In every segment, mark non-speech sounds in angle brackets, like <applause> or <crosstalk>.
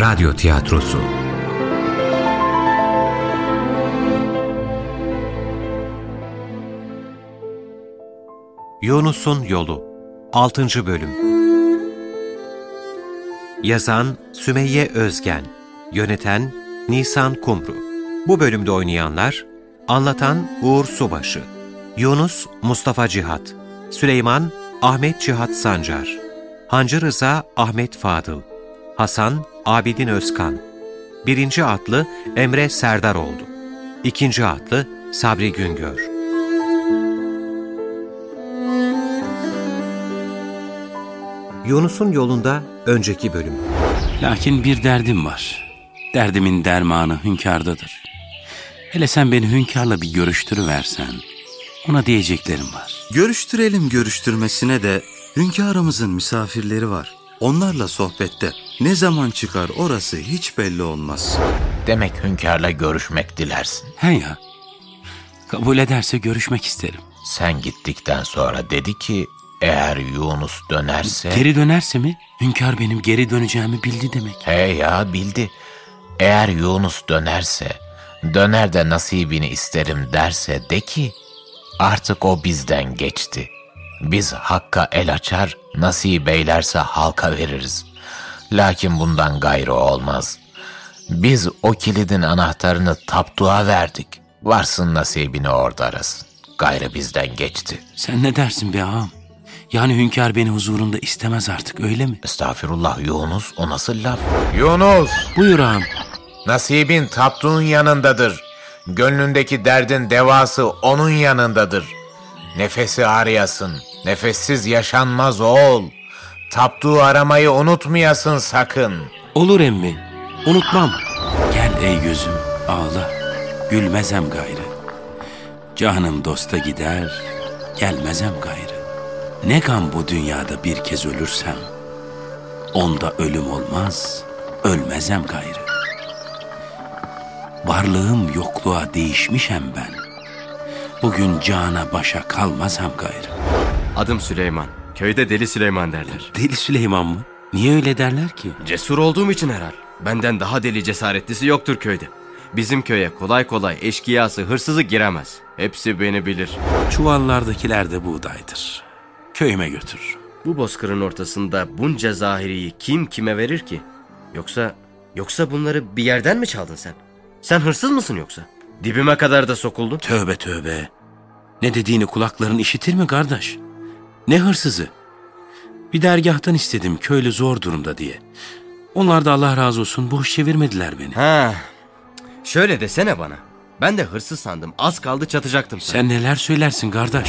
Radyo Tiyatrosu Yunus'un Yolu 6. Bölüm Yazan Sümeyye Özgen Yöneten Nisan Kumru Bu bölümde oynayanlar Anlatan Uğur Subaşı Yunus Mustafa Cihat Süleyman Ahmet Cihat Sancar Hancı Rıza Ahmet Fadıl Hasan Abidin Özkan Birinci atlı Emre Serdar oldu. İkinci atlı Sabri Güngör. Yunus'un yolunda önceki bölüm. Lakin bir derdim var. Derdimin dermanı hünkârdadır. Hele sen beni hünkârla bir görüştürüversen, ona diyeceklerim var. Görüştürelim görüştürmesine de hünkârımızın misafirleri var. Onlarla sohbette ne zaman çıkar orası hiç belli olmaz. Demek hünkârla görüşmek dilersin. He ya, kabul ederse görüşmek isterim. Sen gittikten sonra dedi ki eğer Yunus dönerse... Geri dönerse mi? Hünkâr benim geri döneceğimi bildi demek. He ya bildi. Eğer Yunus dönerse, döner de nasibini isterim derse de ki artık o bizden geçti. Biz hakka el açar, nasip eylerse halka veririz. Lakin bundan gayrı olmaz. Biz o kilidin anahtarını taptuğa verdik. Varsın nasibini orada arasın. Gayrı bizden geçti. Sen ne dersin be ağam? Yani hünkâr beni huzurunda istemez artık öyle mi? Estağfirullah Yunus o nasıl laf? Yunus! Buyur ağam. Nasibin taptuğun yanındadır. Gönlündeki derdin devası onun yanındadır. Nefesi arayasın. Nefessiz yaşanmaz oğul. Taptuğu aramayı unutmayasın sakın. Olur emmi. Unutmam. Gel ey gözüm ağla. Gülmezem gayrı. Canım dosta gider. Gelmezem gayrı. Ne gam bu dünyada bir kez ölürsem. Onda ölüm olmaz. Ölmezem gayrı. Varlığım yokluğa değişmişem ben. Bugün cana başa kalmazam gayrı. Adım Süleyman. Köyde Deli Süleyman derler. Deli Süleyman mı? Niye öyle derler ki? Cesur olduğum için herhal. Benden daha deli cesaretlisi yoktur köyde. Bizim köye kolay kolay eşkıyası, hırsızı giremez. Hepsi beni bilir. Çuvallardakiler de buğdaydır. Köyüme götür. Bu bozkırın ortasında bunca zahiriyi kim kime verir ki? Yoksa, yoksa bunları bir yerden mi çaldın sen? Sen hırsız mısın yoksa? Dibime kadar da sokuldun. Tövbe tövbe. Ne dediğini kulakların işitir mi kardeş? Ne hırsızı? Bir dergahtan istedim köylü zor durumda diye. Onlar da Allah razı olsun boş çevirmediler beni. Ha, şöyle desene bana. Ben de hırsız sandım. Az kaldı çatacaktım sana. Sen neler söylersin kardeş?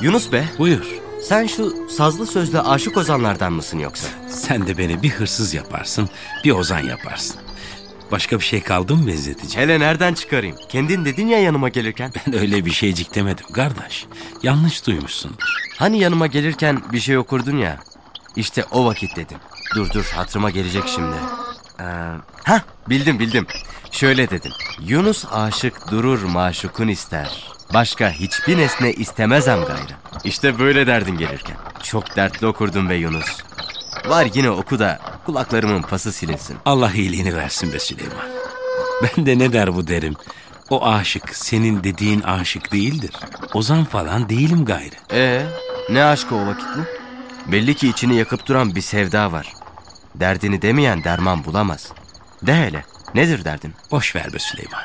Yunus be, Buyur. Sen şu sazlı sözle aşık ozanlardan mısın yoksa? Sen de beni bir hırsız yaparsın, bir ozan yaparsın. Başka bir şey kaldı mı benzetici? Hele nereden çıkarayım? Kendin dedin ya yanıma gelirken. Ben öyle bir şeycik demedim kardeş. Yanlış duymuşsundur. Hani yanıma gelirken bir şey okurdun ya. İşte o vakit dedim. Dur dur hatırıma gelecek şimdi. Ee, hah bildim bildim. Şöyle dedin. Yunus aşık durur maşukun ister. Başka hiçbir nesne istemezem gayrı. İşte böyle derdin gelirken. Çok dertli okurdun be Yunus. Var yine oku da kulaklarımın pası silinsin. Allah iyiliğini versin be Süleyman. Ben de ne der bu derim. O aşık senin dediğin aşık değildir. Ozan falan değilim gayrı. Ee, ne aşkı o vakit bu? Belli ki içini yakıp duran bir sevda var. Derdini demeyen derman bulamaz. De hele, nedir derdin? Boş ver be Süleyman.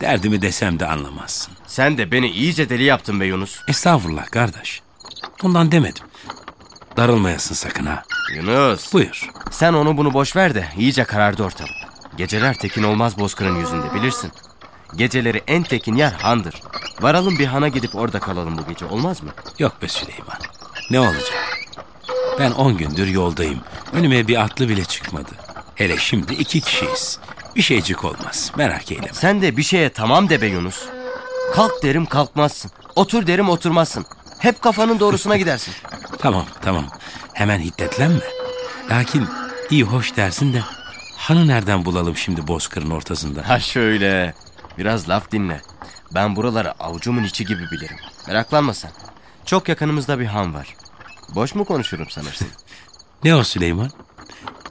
Derdimi desem de anlamazsın. Sen de beni iyice deli yaptın be Yunus. Estağfurullah kardeş. Ondan demedim. Darılmayasın sakın ha. Yunus. Buyur. Sen onu bunu boş ver de iyice karardı ortalık. Geceler tekin olmaz bozkırın yüzünde bilirsin. Geceleri en tekin yer handır. Varalım bir hana gidip orada kalalım bu gece olmaz mı? Yok be Süleyman. Ne olacak? Ben on gündür yoldayım. Önüme bir atlı bile çıkmadı. Hele şimdi iki kişiyiz. Bir şeycik olmaz. Merak eyleme. Sen de bir şeye tamam de be Yunus. Kalk derim kalkmazsın. Otur derim oturmazsın. Hep kafanın doğrusuna gidersin. <laughs> Tamam tamam. Hemen hiddetlenme. Lakin iyi hoş dersin de hanı nereden bulalım şimdi bozkırın ortasında? Ha şöyle. Biraz laf dinle. Ben buraları avucumun içi gibi bilirim. Meraklanma sen. Çok yakınımızda bir han var. Boş mu konuşurum sanırsın? <laughs> Ne o Süleyman?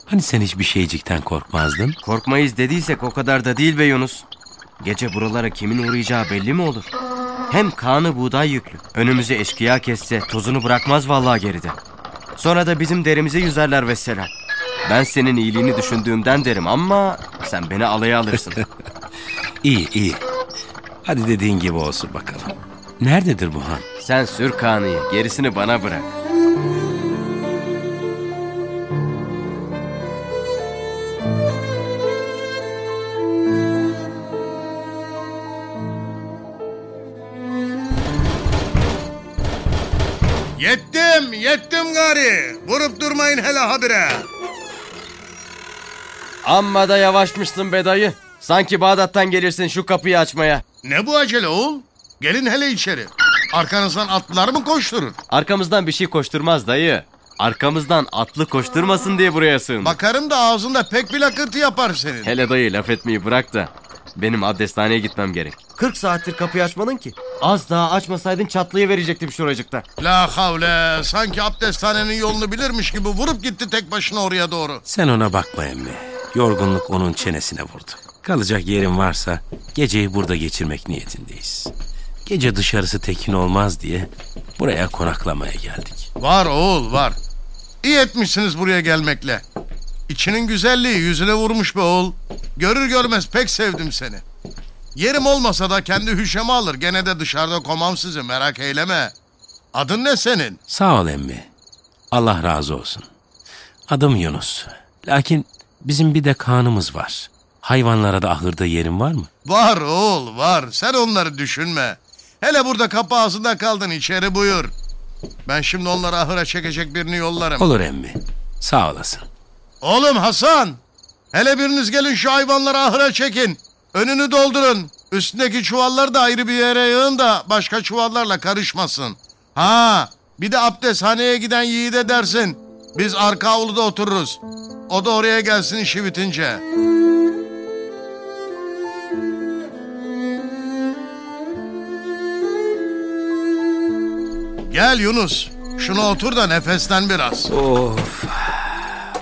Hani sen hiçbir şeycikten korkmazdın? Korkmayız dediysek o kadar da değil be Yunus. Gece buralara kimin uğrayacağı belli mi olur? Hem kanı buğday yüklü. Önümüzü eşkıya kesse tozunu bırakmaz vallahi geride. Sonra da bizim derimize yüzerler vesselam. Ben senin iyiliğini düşündüğümden derim ama sen beni alaya alırsın. <laughs> İyi iyi. Hadi dediğin gibi olsun bakalım. Nerededir bu han? sen sür kanıyı gerisini bana bırak. Hele habire. Amma da yavaşmışsın be dayı. Sanki Bağdat'tan gelirsin şu kapıyı açmaya. Ne bu acele oğul? Gelin hele içeri. Arkanızdan atlılar mı koşturur? Arkamızdan bir şey koşturmaz dayı. Arkamızdan atlı koşturmasın diye buraya sığındım. Bakarım da ağzında pek bir lakırtı yapar senin. Hele dayı laf etmeyi bırak da. Benim abdesthaneye gitmem gerek. 40 saattir kapıyı açmadın ki. Az daha açmasaydın çatlayı verecektim şuracıkta. La havle, sanki abdesthanenin yolunu bilirmiş gibi vurup gitti tek başına oraya doğru. Sen ona bakma emmi. Yorgunluk onun çenesine vurdu. Kalacak yerin varsa geceyi burada geçirmek niyetindeyiz. Gece dışarısı tekin olmaz diye buraya konaklamaya geldik. Var oğul, var. İyi etmişsiniz buraya gelmekle. İçinin güzelliği yüzüne vurmuş be oğul. Görür görmez pek sevdim seni. Yerim olmasa da kendi hüşeme alır. Gene de dışarıda komam sizi merak eyleme. Adın ne senin? Sağ ol emmi. Allah razı olsun. Adım Yunus. Lakin bizim bir de kanımız var. Hayvanlara da ahırda yerin var mı? Var oğul var. Sen onları düşünme. Hele burada kapı ağzında kaldın içeri buyur. Ben şimdi onları ahıra çekecek birini yollarım. Olur emmi. Sağ olasın. Oğlum Hasan. Hele biriniz gelin şu hayvanları ahıra çekin. Önünü doldurun. Üstündeki çuvalları da ayrı bir yere yığın da başka çuvallarla karışmasın. Ha bir de abdesthaneye giden yiğide dersin. Biz arka avluda otururuz. O da oraya gelsin işi bitince. Gel Yunus. Şuna otur da nefeslen biraz. Of.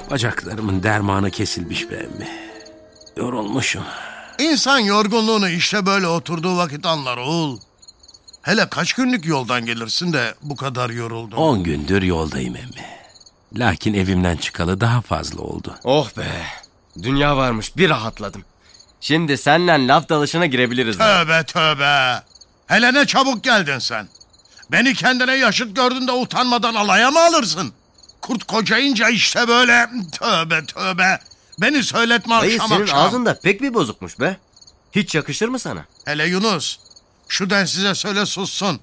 Bacaklarımın dermanı kesilmiş be emmi. Yorulmuşum. İnsan yorgunluğunu işte böyle oturduğu vakit anlar oğul. Hele kaç günlük yoldan gelirsin de bu kadar yoruldun. On gündür yoldayım emmi. Lakin evimden çıkalı daha fazla oldu. Oh be. Dünya varmış bir rahatladım. Şimdi senle laf dalışına girebiliriz. Tövbe tövbe. Hele ne çabuk geldin sen. Beni kendine yaşıt gördün de utanmadan alaya mı alırsın? Kurt kocayınca işte böyle tövbe tövbe. Beni söyletme Dayı akşam senin akşam. ağzın da pek bir bozukmuş be. Hiç yakışır mı sana? Hele Yunus şu densize söyle sussun.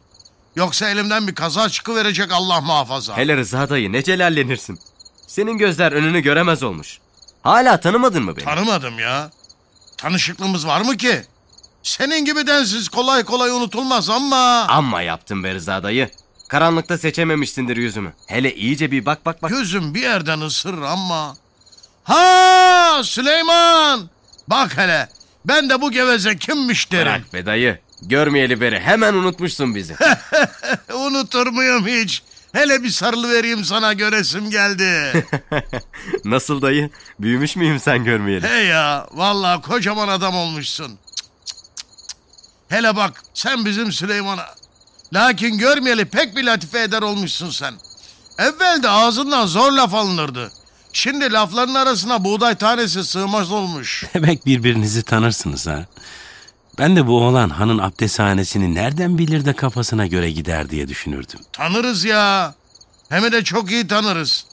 Yoksa elimden bir kaza çıkıverecek Allah muhafaza. Hele Rıza dayı ne celallenirsin. Senin gözler önünü göremez olmuş. Hala tanımadın mı beni? Tanımadım ya. Tanışıklığımız var mı ki? Senin gibi densiz kolay kolay unutulmaz ama... Amma yaptın be Rıza dayı. Karanlıkta seçememişsindir yüzümü. Hele iyice bir bak bak bak. Gözüm bir yerden ısırır ama... Ha Süleyman! Bak hele ben de bu geveze kimmiş derim. Bırak be dayı. Görmeyeli beri hemen unutmuşsun bizi. <laughs> Unutur muyum hiç? Hele bir sarılı vereyim sana göresim geldi. <laughs> Nasıl dayı? Büyümüş müyüm sen görmeyeli? He ya vallahi kocaman adam olmuşsun. Cık, cık, cık. Hele bak sen bizim Süleyman'a. Lakin görmeyeli pek bir latife eder olmuşsun sen. Evvel de ağzından zor laf alınırdı. Şimdi lafların arasına buğday tanesi sığmaz olmuş. <laughs> Demek birbirinizi tanırsınız ha. Ben de bu oğlan hanın abdesthanesini nereden bilir de kafasına göre gider diye düşünürdüm. Tanırız ya. Hem de çok iyi tanırız.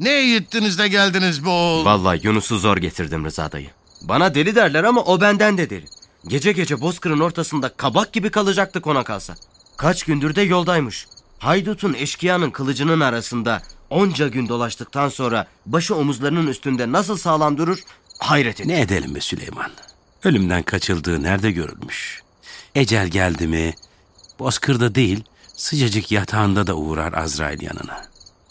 Ne iyi ettiniz de geldiniz be oğul. Vallahi Yunus'u zor getirdim Rıza dayı. Bana deli derler ama o benden de deli. Gece gece bozkırın ortasında kabak gibi kalacaktı ona kalsa. Kaç gündür de yoldaymış. Haydutun eşkıyanın kılıcının arasında onca gün dolaştıktan sonra başı omuzlarının üstünde nasıl sağlam durur hayret ettim. Ne edelim be Süleyman? Ölümden kaçıldığı nerede görülmüş? Ecel geldi mi, bozkırda değil, sıcacık yatağında da uğrar Azrail yanına.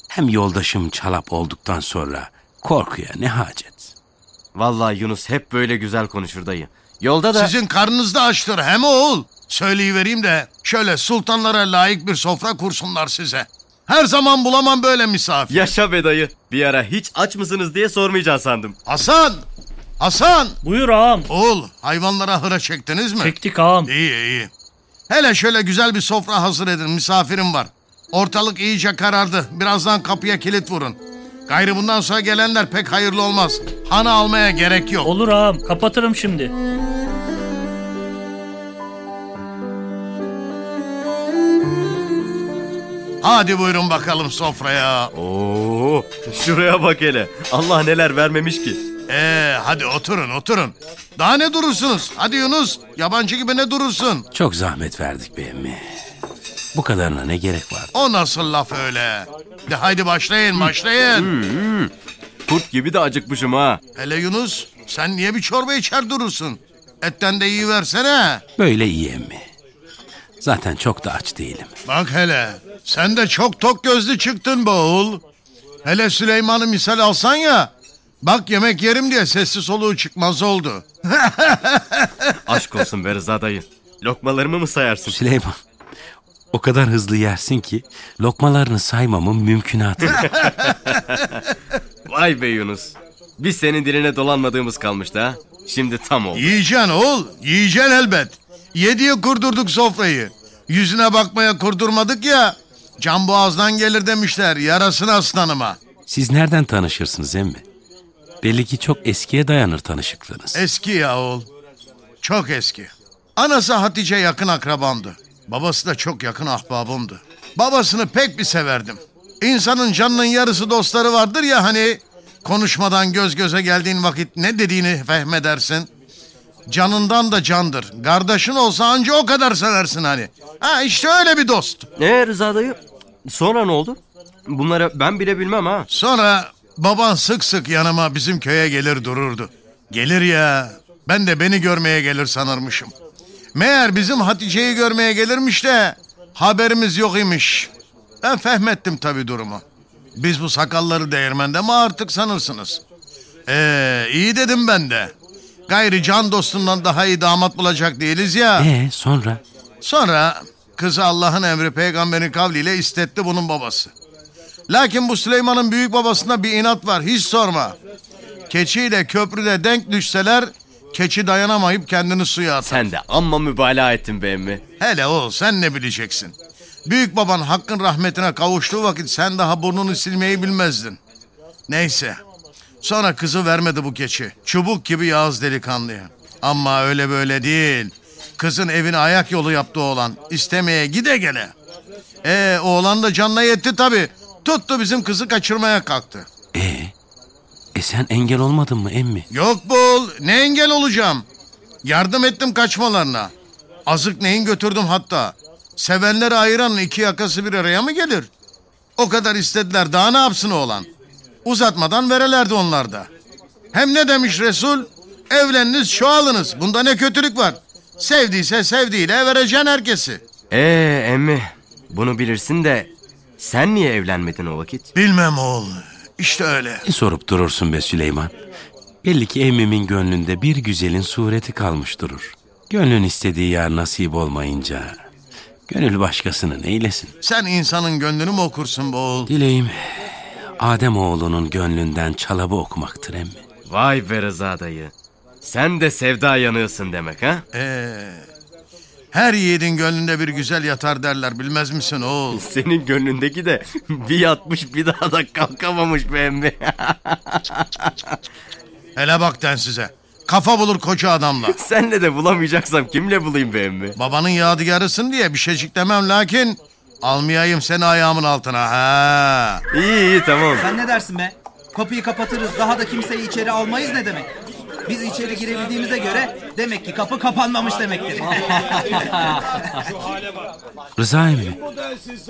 Hem yoldaşım çalap olduktan sonra korkuya ne hacet? Vallahi Yunus hep böyle güzel konuşur dayı. Yolda da... Sizin karnınızda açtır hem oğul. Söyleyivereyim de şöyle sultanlara layık bir sofra kursunlar size. Her zaman bulamam böyle misafir. Yaşa be dayı. Bir ara hiç aç mısınız diye sormayacaksın sandım. Hasan! Hasan! Buyur ağam. Oğul hayvanlara hıra çektiniz mi? Çektik ağam. İyi iyi. Hele şöyle güzel bir sofra hazır edin misafirim var. Ortalık iyice karardı. Birazdan kapıya kilit vurun. Gayrı bundan sonra gelenler pek hayırlı olmaz. Hanı almaya gerek yok. Olur ağam. Kapatırım şimdi. Hadi buyurun bakalım sofraya. Oo, şuraya bak hele. Allah neler vermemiş ki. Ee, hadi oturun oturun. Daha ne durursunuz? Hadi Yunus. Yabancı gibi ne durursun? Çok zahmet verdik be emmi. Bu kadarına ne gerek var? O nasıl laf öyle? De haydi başlayın başlayın. Kurt gibi de acıkmışım ha. Hele Yunus sen niye bir çorba içer durursun? Etten de iyi versene. Böyle iyi emmi. Zaten çok da aç değilim. Bak hele sen de çok tok gözlü çıktın be oğul. Hele Süleyman'ı misal alsan ya. Bak yemek yerim diye sessiz soluğu çıkmaz oldu. <laughs> Aşk olsun be Rıza dayı. Lokmalarımı mı sayarsın? Süleyman, o kadar hızlı yersin ki lokmalarını saymamın mümkünatı. <laughs> Vay be Yunus. Biz senin diline dolanmadığımız kalmıştı ha. Şimdi tam oldu. Yiyeceksin oğul yiyeceksin elbet. Yediye kurdurduk sofrayı. Yüzüne bakmaya kurdurmadık ya. Can boğazdan gelir demişler yarasın aslanıma. Siz nereden tanışırsınız emmi? Belli ki çok eskiye dayanır tanışıklığınız. Eski ya oğul. Çok eski. Anası Hatice yakın akrabamdı. Babası da çok yakın ahbabımdı. Babasını pek bir severdim. İnsanın canının yarısı dostları vardır ya hani... Konuşmadan göz göze geldiğin vakit ne dediğini fehmedersin. Canından da candır. Kardeşin olsa anca o kadar seversin hani. Ha işte öyle bir dost. Ne Rıza dayı? Sonra ne oldu? Bunları ben bile bilmem ha. Sonra baban sık sık yanıma bizim köye gelir dururdu. Gelir ya. Ben de beni görmeye gelir sanırmışım. Meğer bizim Hatice'yi görmeye gelirmiş de haberimiz yok imiş. Ben fehmettim tabii durumu. Biz bu sakalları değirmende mi artık sanırsınız? Ee, iyi dedim ben de. Gayri can dostumdan daha iyi damat bulacak değiliz ya. Ee sonra? Sonra kızı Allah'ın emri peygamberin kavliyle istetti bunun babası. Lakin bu Süleyman'ın büyük babasında bir inat var hiç sorma. Keçiyle köprüde denk düşseler keçi dayanamayıp kendini suya atar. Sen de amma mübalağa ettin be emmi. Hele o sen ne bileceksin. Büyük baban hakkın rahmetine kavuştuğu vakit sen daha burnunu silmeyi bilmezdin. Neyse. Sonra kızı vermedi bu keçi. Çubuk gibi Yağız delikanlıya. Ama öyle böyle değil. Kızın evine ayak yolu yaptı oğlan. İstemeye gide gele. Ee oğlan da canına yetti tabii. Tuttu bizim kızı kaçırmaya kalktı. Ee, e sen engel olmadın mı emmi? Yok bul. Ne engel olacağım? Yardım ettim kaçmalarına. Azık neyin götürdüm hatta. Sevenleri ayıran iki yakası bir araya mı gelir? O kadar istediler daha ne yapsın oğlan? Uzatmadan verelerdi onlar da. Hem ne demiş Resul? Evleniniz çoğalınız. Bunda ne kötülük var? Sevdiyse sevdiğiyle vereceksin herkesi. Ee emmi bunu bilirsin de sen niye evlenmedin o vakit? Bilmem oğul. İşte öyle. Ne sorup durursun be Süleyman? Belli ki emmimin gönlünde bir güzelin sureti kalmış durur. Gönlün istediği yer nasip olmayınca... Gönül başkasını neylesin? Sen insanın gönlünü mü okursun bu oğul? Dileğim Adem oğlunun gönlünden çalabı okumaktır emmi. Vay be Rıza dayı. Sen de sevda yanıyorsun demek ha? Ee, her yiğidin gönlünde bir güzel yatar derler bilmez misin oğul? <laughs> Senin gönlündeki de bir yatmış bir daha da kalkamamış be emmi. <laughs> Hele bak den size. Kafa bulur koca adamla. Senle de bulamayacaksam kimle bulayım be emmi? Babanın yadigarısın diye bir şeycik demem lakin... Almayayım seni ayağımın altına ha. İyi iyi tamam. Sen ne dersin be? Kapıyı kapatırız daha da kimseyi içeri almayız ne demek? Biz içeri girebildiğimize göre demek ki kapı kapanmamış demektir. <laughs> Rıza emmi,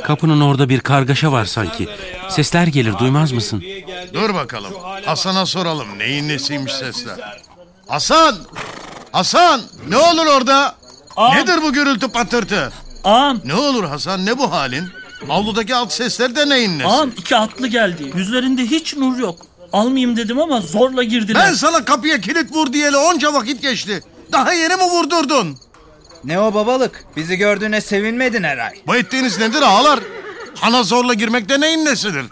kapının orada bir kargaşa var sanki. Sesler gelir duymaz mısın? Dur bakalım. Hasan'a soralım neyin nesiymiş sesler. Hasan! Hasan! Ne olur orada? Nedir bu gürültü patırtı? Ağam, Ne olur Hasan ne bu halin? Avludaki alt sesler de neyin nesi? ağam iki atlı geldi. Yüzlerinde hiç nur yok. Almayayım dedim ama zorla girdiler. Ben sana kapıya kilit vur diyeli onca vakit geçti. Daha yeni mi vurdurdun? Ne o babalık? Bizi gördüğüne sevinmedin herhal. Bu ettiğiniz nedir ağalar? Hana zorla girmek de neyin nesidir?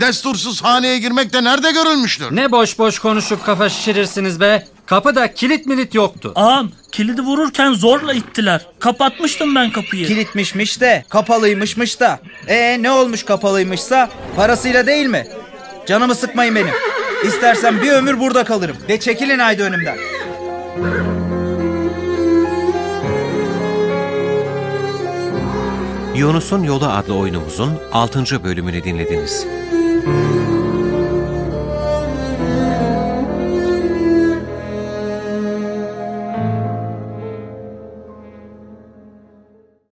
Destursuz haneye girmek de nerede görülmüştür? Ne boş boş konuşup kafa şişirirsiniz be. Kapıda kilit milit yoktu. Ağam kilidi vururken zorla ittiler. Kapatmıştım ben kapıyı. Kilitmişmiş de, kapalıymışmış da. Ee ne olmuş kapalıymışsa? Parasıyla değil mi? Canımı sıkmayın benim. İstersen bir ömür burada kalırım. Ve çekilin haydi önümden. Yunus'un Yolu adlı oyunumuzun 6. bölümünü dinlediniz.